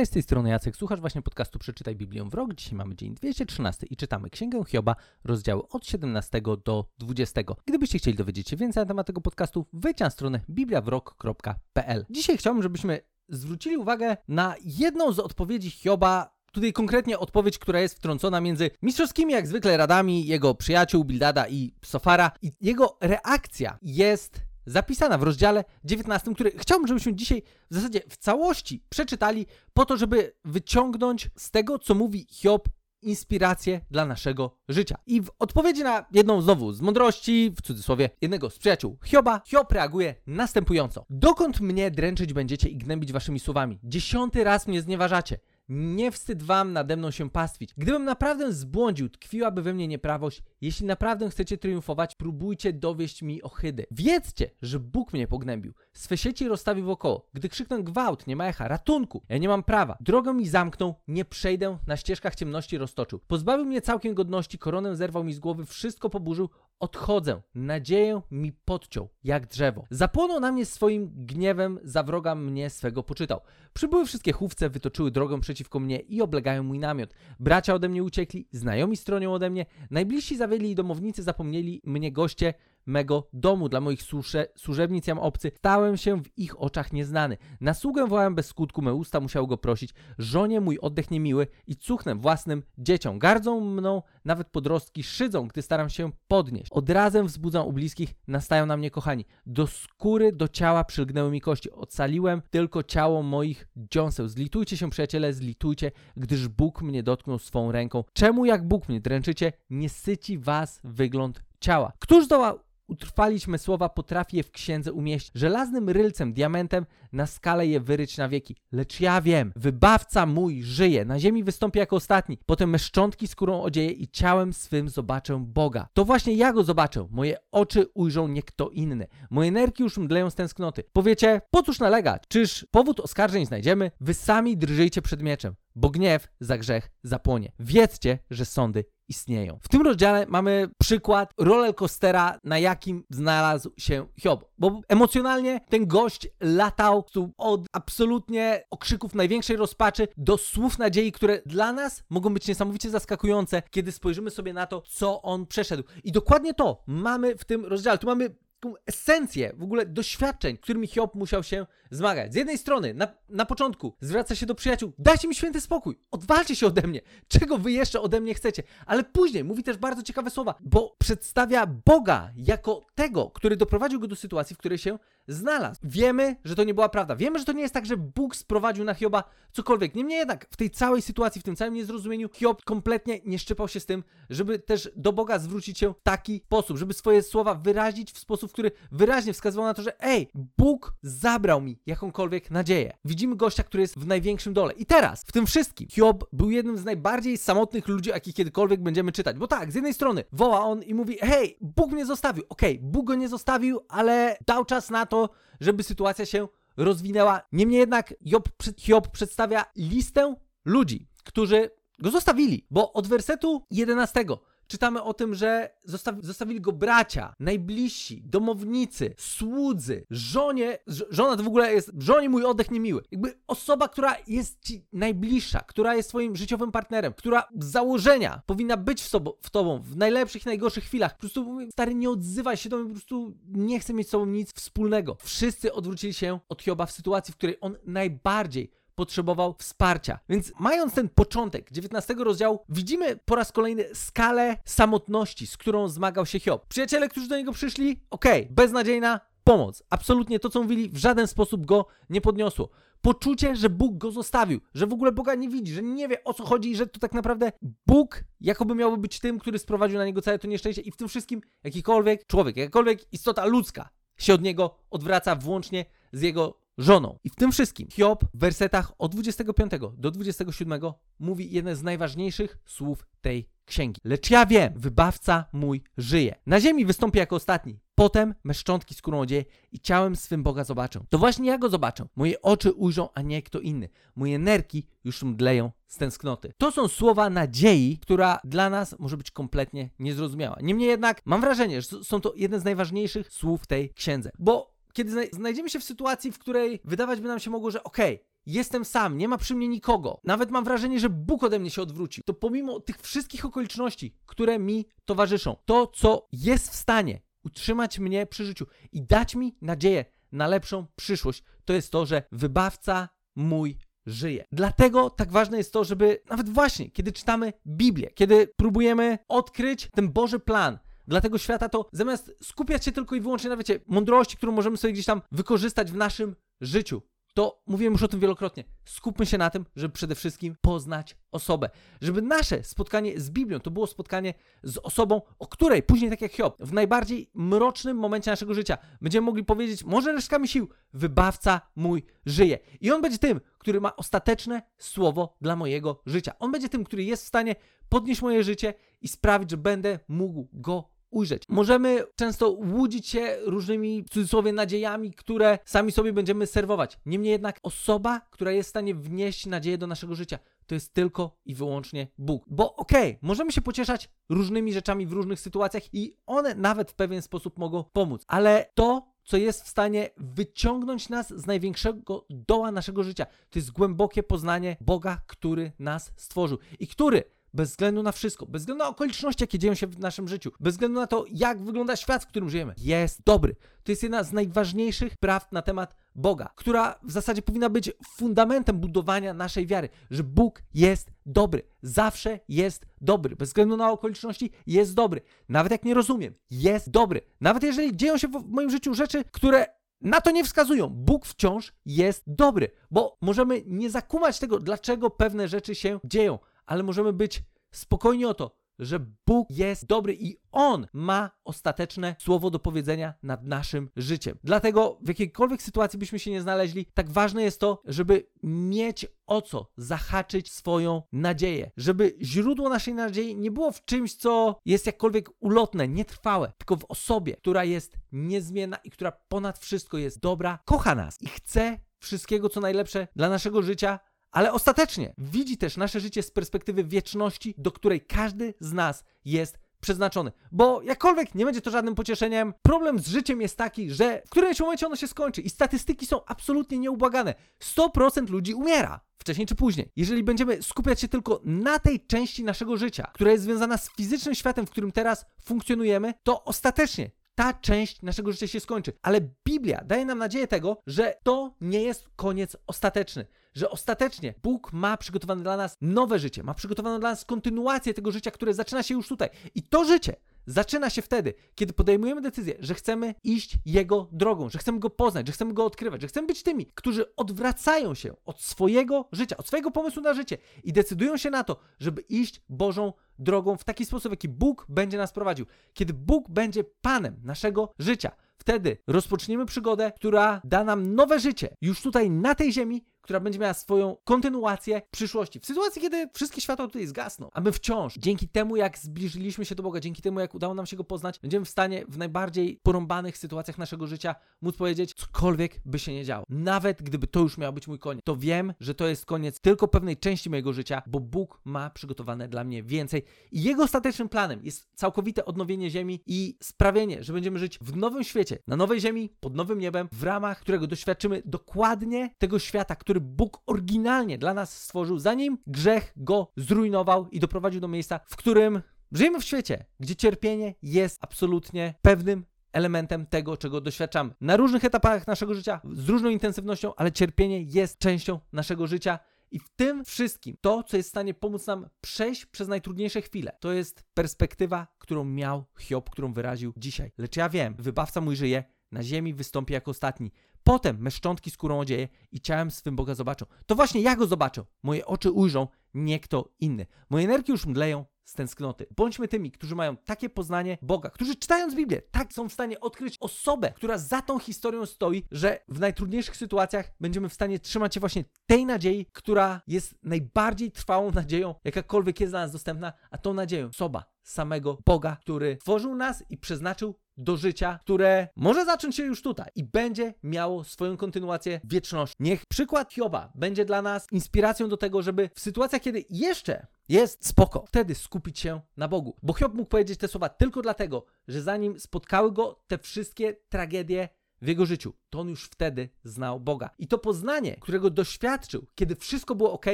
Cześć, z tej strony Jacek, słuchasz właśnie podcastu Przeczytaj Biblię w rok. Dzisiaj mamy dzień 213 i czytamy Księgę Hioba, rozdziały od 17 do 20. Gdybyście chcieli dowiedzieć się więcej na temat tego podcastu, wejdź na stronę bibliawrok.pl. Dzisiaj chciałbym, żebyśmy zwrócili uwagę na jedną z odpowiedzi Hioba Tutaj konkretnie odpowiedź, która jest wtrącona między mistrzowskimi jak zwykle radami jego przyjaciół Bildada i Sofara i jego reakcja jest zapisana w rozdziale 19, który chciałbym, żebyśmy dzisiaj w zasadzie w całości przeczytali, po to, żeby wyciągnąć z tego, co mówi Hiob, inspirację dla naszego życia. I w odpowiedzi na jedną znowu z mądrości, w cudzysłowie, jednego z przyjaciół Hioba, Hiob reaguje następująco. Dokąd mnie dręczyć będziecie i gnębić waszymi słowami? Dziesiąty raz mnie znieważacie. Nie wstyd wam nade mną się pastwić. Gdybym naprawdę zbłądził, tkwiłaby we mnie nieprawość. Jeśli naprawdę chcecie triumfować, próbujcie dowieść mi ohydy. Wiedzcie, że Bóg mnie pognębił. Swe sieci rozstawił wokoło. Gdy krzyknę gwałt, nie ma echa, ratunku. Ja nie mam prawa. Drogę mi zamknął, nie przejdę, na ścieżkach ciemności roztoczył. Pozbawił mnie całkiem godności, koronę zerwał mi z głowy, wszystko poburzył. Odchodzę, nadzieję mi podciął, jak drzewo. Zapłonął na mnie swoim gniewem, za wroga mnie swego poczytał. Przybyły wszystkie chówce, wytoczyły drogę przeciwko mnie i oblegają mój namiot. Bracia ode mnie uciekli, znajomi stronią ode mnie, najbliżsi zawiedli i domownicy zapomnieli mnie goście, mego domu. Dla moich służe, służebnic jam obcy, stałem się w ich oczach nieznany. Na sługę wołałem bez skutku, me usta musiały go prosić. Żonie mój oddech niemiły i cuchnę własnym dzieciom. Gardzą mną nawet podrostki, szydzą, gdy staram się podnieść. Od razem wzbudzam u bliskich, nastają na mnie kochani. Do skóry, do ciała przylgnęły mi kości. Ocaliłem tylko ciało moich dziąseł. Zlitujcie się, przyjaciele, zlitujcie, gdyż Bóg mnie dotknął swą ręką. Czemu jak Bóg mnie dręczycie, nie syci was wygląd ciała? Któż zdoła utrwaliśmy słowa, potrafi je w księdze umieścić. Żelaznym rylcem, diamentem na skalę je wyryć na wieki. Lecz ja wiem, wybawca mój żyje, na ziemi wystąpi jako ostatni. Potem me szczątki skórą odzieje i ciałem swym zobaczę Boga. To właśnie ja go zobaczę. Moje oczy ujrzą nie kto inny. Moje nerki już mdleją z tęsknoty. Powiecie, po cóż nalegać? Czyż powód oskarżeń znajdziemy? Wy sami drżyjcie przed mieczem bo gniew za grzech zapłonie. Wiedzcie, że sądy istnieją. W tym rozdziale mamy przykład rollercoastera, na jakim znalazł się Hiob. Bo emocjonalnie ten gość latał od absolutnie okrzyków największej rozpaczy do słów nadziei, które dla nas mogą być niesamowicie zaskakujące, kiedy spojrzymy sobie na to, co on przeszedł. I dokładnie to mamy w tym rozdziale. Tu mamy taką esencję w ogóle doświadczeń, którymi Hiob musiał się zmagać. Z jednej strony, na, na początku zwraca się do przyjaciół, dajcie mi święty spokój, odwalcie się ode mnie, czego wy jeszcze ode mnie chcecie. Ale później mówi też bardzo ciekawe słowa, bo przedstawia Boga jako tego, który doprowadził go do sytuacji, w której się znalazł. Wiemy, że to nie była prawda. Wiemy, że to nie jest tak, że Bóg sprowadził na Hioba cokolwiek. Niemniej jednak w tej całej sytuacji, w tym całym niezrozumieniu, Hiob kompletnie nie szczypał się z tym, żeby też do Boga zwrócić się w taki sposób, żeby swoje słowa wyrazić w sposób, który wyraźnie wskazywał na to, że ej, Bóg zabrał mi jakąkolwiek nadzieję. Widzimy gościa, który jest w największym dole. I teraz, w tym wszystkim, Hiob był jednym z najbardziej samotnych ludzi, jakich kiedykolwiek będziemy czytać. Bo tak, z jednej strony woła on i mówi, hej, Bóg mnie zostawił. Okej, okay, Bóg go nie zostawił, ale dał czas na to, żeby sytuacja się rozwinęła. Niemniej jednak Hiob, Hiob przedstawia listę ludzi, którzy go zostawili, bo od wersetu 11 czytamy o tym, że zostawi, zostawili go bracia, najbliżsi, domownicy, słudzy, żonie, żona to w ogóle jest, żonie mój oddech niemiły. Jakby osoba, która jest ci najbliższa, która jest twoim życiowym partnerem, która z założenia powinna być w, sobą, w tobą w najlepszych najgorszych chwilach. Po prostu stary, nie odzywaj się do mnie, po prostu nie chcę mieć z sobą nic wspólnego. Wszyscy odwrócili się od Hioba w sytuacji, w której on najbardziej potrzebował wsparcia. Więc mając ten początek 19 rozdziału, widzimy po raz kolejny skalę samotności, z którą zmagał się Hiob. Przyjaciele, którzy do niego przyszli, okej, okay, beznadziejna pomoc. Absolutnie to, co mówili, w żaden sposób go nie podniosło. Poczucie, że Bóg go zostawił, że w ogóle Boga nie widzi, że nie wie o co chodzi i że to tak naprawdę Bóg jakoby miałby być tym, który sprowadził na niego całe to nieszczęście i w tym wszystkim jakikolwiek człowiek, jakakolwiek istota ludzka się od niego odwraca włącznie z jego żoną. I w tym wszystkim Hiob w wersetach od 25 do 27 mówi jedne z najważniejszych słów tej księgi. Lecz ja wiem, wybawca mój żyje. Na ziemi wystąpi jako ostatni. Potem me szczątki skórą odzieje i ciałem swym Boga zobaczę. To właśnie ja go zobaczę. Moje oczy ujrzą, a nie kto inny. Moje nerki już mdleją z tęsknoty. To są słowa nadziei, która dla nas może być kompletnie niezrozumiała. Niemniej jednak mam wrażenie, że są to jedne z najważniejszych słów tej księdze. Bo kiedy znajdziemy się w sytuacji, w której wydawać by nam się mogło, że okej, okay, jestem sam, nie ma przy mnie nikogo, nawet mam wrażenie, że Bóg ode mnie się odwrócił, to pomimo tych wszystkich okoliczności, które mi towarzyszą, to co jest w stanie utrzymać mnie przy życiu i dać mi nadzieję na lepszą przyszłość, to jest to, że wybawca mój żyje. Dlatego tak ważne jest to, żeby nawet właśnie, kiedy czytamy Biblię, kiedy próbujemy odkryć ten Boży plan, dla tego świata, to zamiast skupiać się tylko i wyłącznie na, wiecie, mądrości, którą możemy sobie gdzieś tam wykorzystać w naszym życiu, to mówiłem już o tym wielokrotnie. Skupmy się na tym, żeby przede wszystkim poznać osobę. Żeby nasze spotkanie z Biblią to było spotkanie z osobą, o której później, tak jak Hiob, w najbardziej mrocznym momencie naszego życia będziemy mogli powiedzieć, może resztkami sił, wybawca mój żyje. I on będzie tym, który ma ostateczne słowo dla mojego życia. On będzie tym, który jest w stanie podnieść moje życie i sprawić, że będę mógł go ujrzeć. Możemy często łudzić się różnymi, w cudzysłowie, nadziejami, które sami sobie będziemy serwować. Niemniej jednak osoba, która jest w stanie wnieść nadzieję do naszego życia, to jest tylko i wyłącznie Bóg. Bo okej, okay, możemy się pocieszać różnymi rzeczami w różnych sytuacjach i one nawet w pewien sposób mogą pomóc, ale to co jest w stanie wyciągnąć nas z największego doła naszego życia. To jest głębokie poznanie Boga, który nas stworzył i który bez względu na wszystko, bez względu na okoliczności, jakie dzieją się w naszym życiu, bez względu na to, jak wygląda świat, w którym żyjemy, jest dobry. To jest jedna z najważniejszych prawd na temat Boga, która w zasadzie powinna być fundamentem budowania naszej wiary, że Bóg jest dobry, zawsze jest dobry, bez względu na okoliczności jest dobry. Nawet jak nie rozumiem, jest dobry. Nawet jeżeli dzieją się w moim życiu rzeczy, które na to nie wskazują. Bóg wciąż jest dobry, bo możemy nie zakumać tego, dlaczego pewne rzeczy się dzieją, ale możemy być spokojni o to, że Bóg jest dobry i On ma ostateczne słowo do powiedzenia nad naszym życiem. Dlatego w jakiejkolwiek sytuacji byśmy się nie znaleźli, tak ważne jest to, żeby mieć o co zahaczyć swoją nadzieję. Żeby źródło naszej nadziei nie było w czymś, co jest jakkolwiek ulotne, nietrwałe, tylko w osobie, która jest niezmienna i która ponad wszystko jest dobra, kocha nas i chce wszystkiego, co najlepsze dla naszego życia, ale ostatecznie widzi też nasze życie z perspektywy wieczności, do której każdy z nas jest przeznaczony. Bo jakkolwiek nie będzie to żadnym pocieszeniem, problem z życiem jest taki, że w którymś momencie ono się skończy i statystyki są absolutnie nieubłagane. 100% ludzi umiera. Wcześniej czy później. Jeżeli będziemy skupiać się tylko na tej części naszego życia, która jest związana z fizycznym światem, w którym teraz funkcjonujemy, to ostatecznie ta część naszego życia się skończy. Ale Biblia daje nam nadzieję tego, że to nie jest koniec ostateczny że ostatecznie Bóg ma przygotowane dla nas nowe życie, ma przygotowaną dla nas kontynuację tego życia, które zaczyna się już tutaj. I to życie zaczyna się wtedy, kiedy podejmujemy decyzję, że chcemy iść Jego drogą, że chcemy Go poznać, że chcemy Go odkrywać, że chcemy być tymi, którzy odwracają się od swojego życia, od swojego pomysłu na życie i decydują się na to, żeby iść Bożą drogą w taki sposób, jaki Bóg będzie nas prowadził. Kiedy Bóg będzie Panem naszego życia, wtedy rozpoczniemy przygodę, która da nam nowe życie już tutaj na tej ziemi, która będzie miała swoją kontynuację w przyszłości. W sytuacji, kiedy wszystkie światła tutaj zgasną, a my wciąż, dzięki temu, jak zbliżyliśmy się do Boga, dzięki temu, jak udało nam się Go poznać, będziemy w stanie w najbardziej porąbanych sytuacjach naszego życia móc powiedzieć, cokolwiek by się nie działo. Nawet gdyby to już miał być mój koniec, to wiem, że to jest koniec tylko pewnej części mojego życia, bo Bóg ma przygotowane dla mnie więcej i Jego ostatecznym planem jest całkowite odnowienie ziemi i sprawienie, że będziemy żyć w nowym świecie, na nowej ziemi, pod nowym niebem, w ramach którego doświadczymy dokładnie tego świata, który który Bóg oryginalnie dla nas stworzył, zanim grzech go zrujnował i doprowadził do miejsca, w którym żyjemy w świecie, gdzie cierpienie jest absolutnie pewnym elementem tego, czego doświadczamy. Na różnych etapach naszego życia, z różną intensywnością, ale cierpienie jest częścią naszego życia. I w tym wszystkim to, co jest w stanie pomóc nam przejść przez najtrudniejsze chwile, to jest perspektywa, którą miał Hiob, którą wyraził dzisiaj. Lecz ja wiem, wybawca mój żyje, na ziemi wystąpi jako ostatni. Potem me szczątki skórą odzieje i ciałem swym Boga zobaczą. To właśnie ja go zobaczę. Moje oczy ujrzą, nie kto inny. Moje nerki już mdleją z tęsknoty. Bądźmy tymi, którzy mają takie poznanie Boga, którzy czytając Biblię, tak są w stanie odkryć osobę, która za tą historią stoi, że w najtrudniejszych sytuacjach będziemy w stanie trzymać się właśnie tej nadziei, która jest najbardziej trwałą nadzieją, jakakolwiek jest dla nas dostępna, a tą nadzieją osoba samego Boga, który tworzył nas i przeznaczył do życia, które może zacząć się już tutaj i będzie miało swoją kontynuację wieczności. Niech przykład Hioba będzie dla nas inspiracją do tego, żeby w sytuacjach, kiedy jeszcze jest spoko, wtedy skupić się na Bogu. Bo Hiob mógł powiedzieć te słowa tylko dlatego, że zanim spotkały go te wszystkie tragedie w jego życiu, to on już wtedy znał Boga. I to poznanie, którego doświadczył, kiedy wszystko było ok,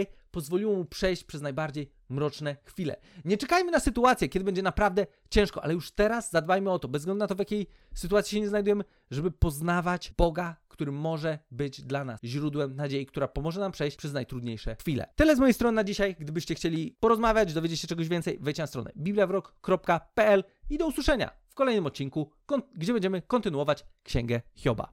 pozwoliło mu przejść przez najbardziej mroczne chwile. Nie czekajmy na sytuację, kiedy będzie naprawdę ciężko, ale już teraz zadbajmy o to, bez względu na to, w jakiej sytuacji się nie znajdujemy, żeby poznawać Boga, który może być dla nas źródłem nadziei, która pomoże nam przejść przez najtrudniejsze chwile. Tyle z mojej strony na dzisiaj. Gdybyście chcieli porozmawiać, dowiedzieć się czegoś więcej, wejdźcie na stronę bibliawrok.pl i do usłyszenia w kolejnym odcinku, gdzie będziemy kontynuować Księgę Hioba.